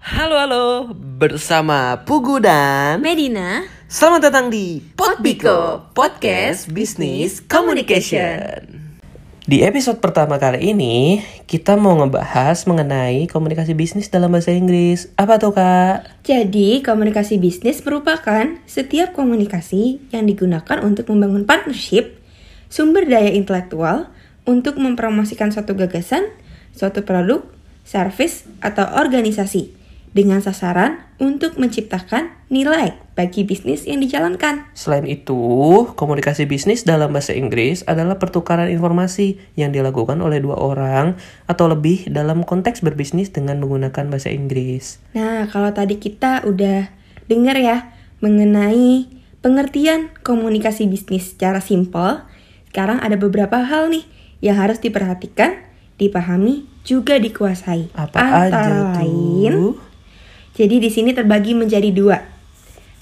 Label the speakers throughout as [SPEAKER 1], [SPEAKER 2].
[SPEAKER 1] Halo halo, bersama Pugu dan
[SPEAKER 2] Medina
[SPEAKER 1] Selamat datang di Potbiko Podcast Business Communication. Di episode pertama kali ini, kita mau ngebahas mengenai komunikasi bisnis dalam bahasa Inggris. Apa tuh, Kak?
[SPEAKER 2] Jadi, komunikasi bisnis merupakan setiap komunikasi yang digunakan untuk membangun partnership, sumber daya intelektual, untuk mempromosikan suatu gagasan, suatu produk, service, atau organisasi dengan sasaran untuk menciptakan nilai bagi bisnis yang dijalankan.
[SPEAKER 1] Selain itu, komunikasi bisnis dalam bahasa Inggris adalah pertukaran informasi yang dilakukan oleh dua orang atau lebih dalam konteks berbisnis dengan menggunakan bahasa Inggris.
[SPEAKER 2] Nah, kalau tadi kita udah dengar ya mengenai pengertian komunikasi bisnis secara simpel, sekarang ada beberapa hal nih yang harus diperhatikan, dipahami, juga dikuasai.
[SPEAKER 1] Apa
[SPEAKER 2] Antara
[SPEAKER 1] aja
[SPEAKER 2] lain,
[SPEAKER 1] tuh?
[SPEAKER 2] Jadi di sini terbagi menjadi dua.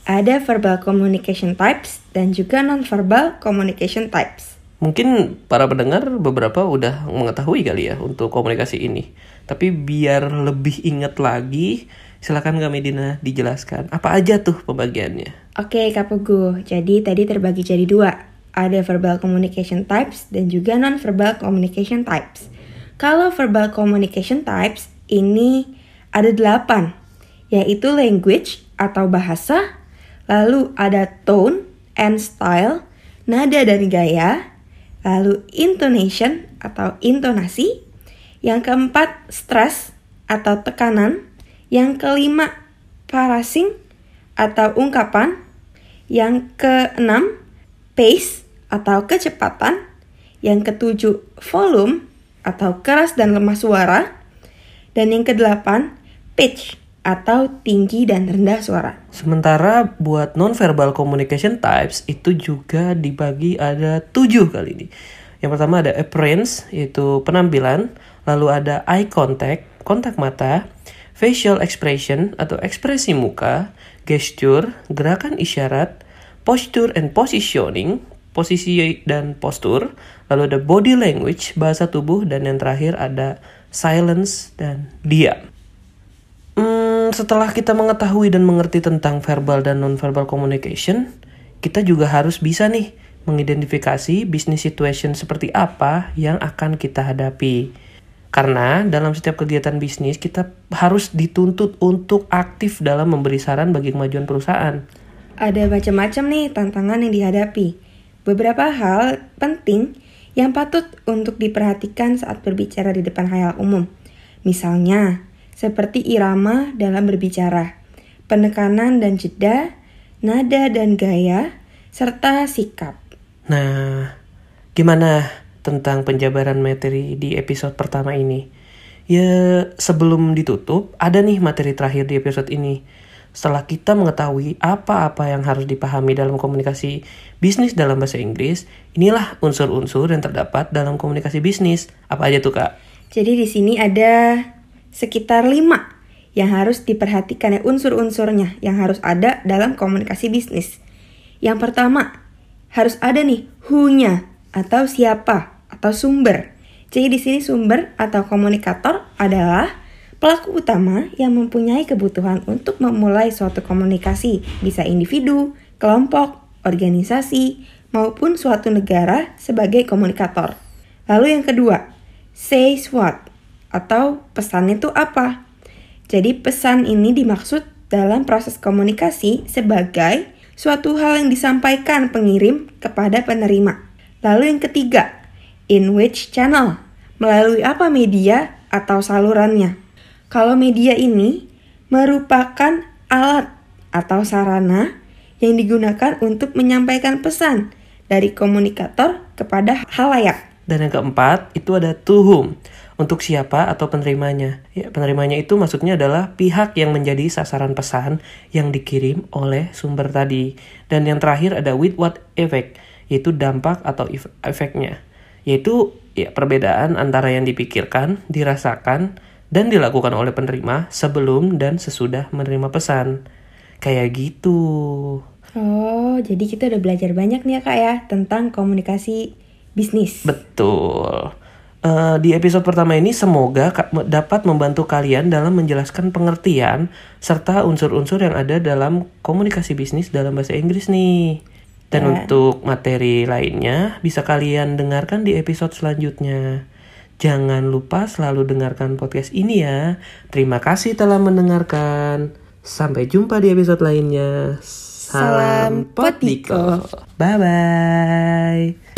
[SPEAKER 2] Ada verbal communication types dan juga non-verbal communication types.
[SPEAKER 1] Mungkin para pendengar beberapa udah mengetahui kali ya untuk komunikasi ini. Tapi biar lebih ingat lagi, silakan Kak Medina dijelaskan apa aja tuh pembagiannya.
[SPEAKER 2] Oke Kak Pugu, jadi tadi terbagi jadi dua. Ada verbal communication types dan juga non-verbal communication types. Kalau verbal communication types ini ada delapan, yaitu language atau bahasa, lalu ada tone and style, nada dan gaya, lalu intonation atau intonasi, yang keempat stress atau tekanan, yang kelima parasing atau ungkapan, yang keenam pace atau kecepatan, yang ketujuh volume atau keras dan lemah suara, dan yang kedelapan pitch atau tinggi dan rendah suara.
[SPEAKER 1] Sementara buat non-verbal communication types itu juga dibagi ada tujuh kali ini. Yang pertama ada appearance, yaitu penampilan. Lalu ada eye contact, kontak mata. Facial expression atau ekspresi muka. Gesture, gerakan isyarat. Posture and positioning, posisi dan postur. Lalu ada body language, bahasa tubuh. Dan yang terakhir ada silence dan diam. Hmm, setelah kita mengetahui dan mengerti tentang verbal dan non-verbal communication, kita juga harus bisa nih mengidentifikasi bisnis situation seperti apa yang akan kita hadapi. Karena dalam setiap kegiatan bisnis kita harus dituntut untuk aktif dalam memberi saran bagi kemajuan perusahaan.
[SPEAKER 2] Ada macam-macam nih tantangan yang dihadapi. Beberapa hal penting yang patut untuk diperhatikan saat berbicara di depan halayak umum. Misalnya, seperti irama dalam berbicara, penekanan dan jeda, nada dan gaya, serta sikap.
[SPEAKER 1] Nah, gimana tentang penjabaran materi di episode pertama ini? Ya, sebelum ditutup, ada nih materi terakhir di episode ini. Setelah kita mengetahui apa-apa yang harus dipahami dalam komunikasi bisnis dalam bahasa Inggris, inilah unsur-unsur yang terdapat dalam komunikasi bisnis. Apa aja tuh, Kak?
[SPEAKER 2] Jadi di sini ada sekitar lima yang harus diperhatikan ya unsur-unsurnya yang harus ada dalam komunikasi bisnis. Yang pertama, harus ada nih who-nya atau siapa atau sumber. Jadi di sini sumber atau komunikator adalah pelaku utama yang mempunyai kebutuhan untuk memulai suatu komunikasi, bisa individu, kelompok, organisasi, maupun suatu negara sebagai komunikator. Lalu yang kedua, says what atau pesannya itu apa. Jadi pesan ini dimaksud dalam proses komunikasi sebagai suatu hal yang disampaikan pengirim kepada penerima. Lalu yang ketiga, in which channel? Melalui apa media atau salurannya? Kalau media ini merupakan alat atau sarana yang digunakan untuk menyampaikan pesan dari komunikator kepada halayak.
[SPEAKER 1] Dan yang keempat, itu ada to whom. Untuk siapa atau penerimanya. Ya, penerimanya itu maksudnya adalah pihak yang menjadi sasaran pesan yang dikirim oleh sumber tadi. Dan yang terakhir ada with what effect, yaitu dampak atau ef- efeknya. Yaitu ya perbedaan antara yang dipikirkan, dirasakan, dan dilakukan oleh penerima sebelum dan sesudah menerima pesan. Kayak gitu.
[SPEAKER 2] Oh, jadi kita udah belajar banyak nih ya kak ya tentang komunikasi bisnis.
[SPEAKER 1] Betul. Eh, di episode pertama ini semoga dapat membantu kalian dalam menjelaskan pengertian serta unsur-unsur yang ada dalam komunikasi bisnis dalam bahasa Inggris nih. Dan
[SPEAKER 2] Ya.
[SPEAKER 1] untuk materi lainnya bisa kalian dengarkan di episode selanjutnya. Jangan lupa selalu dengarkan podcast ini ya. Terima kasih telah mendengarkan. Sampai jumpa di episode lainnya.
[SPEAKER 2] Salam Potdiko.
[SPEAKER 1] Bye bye.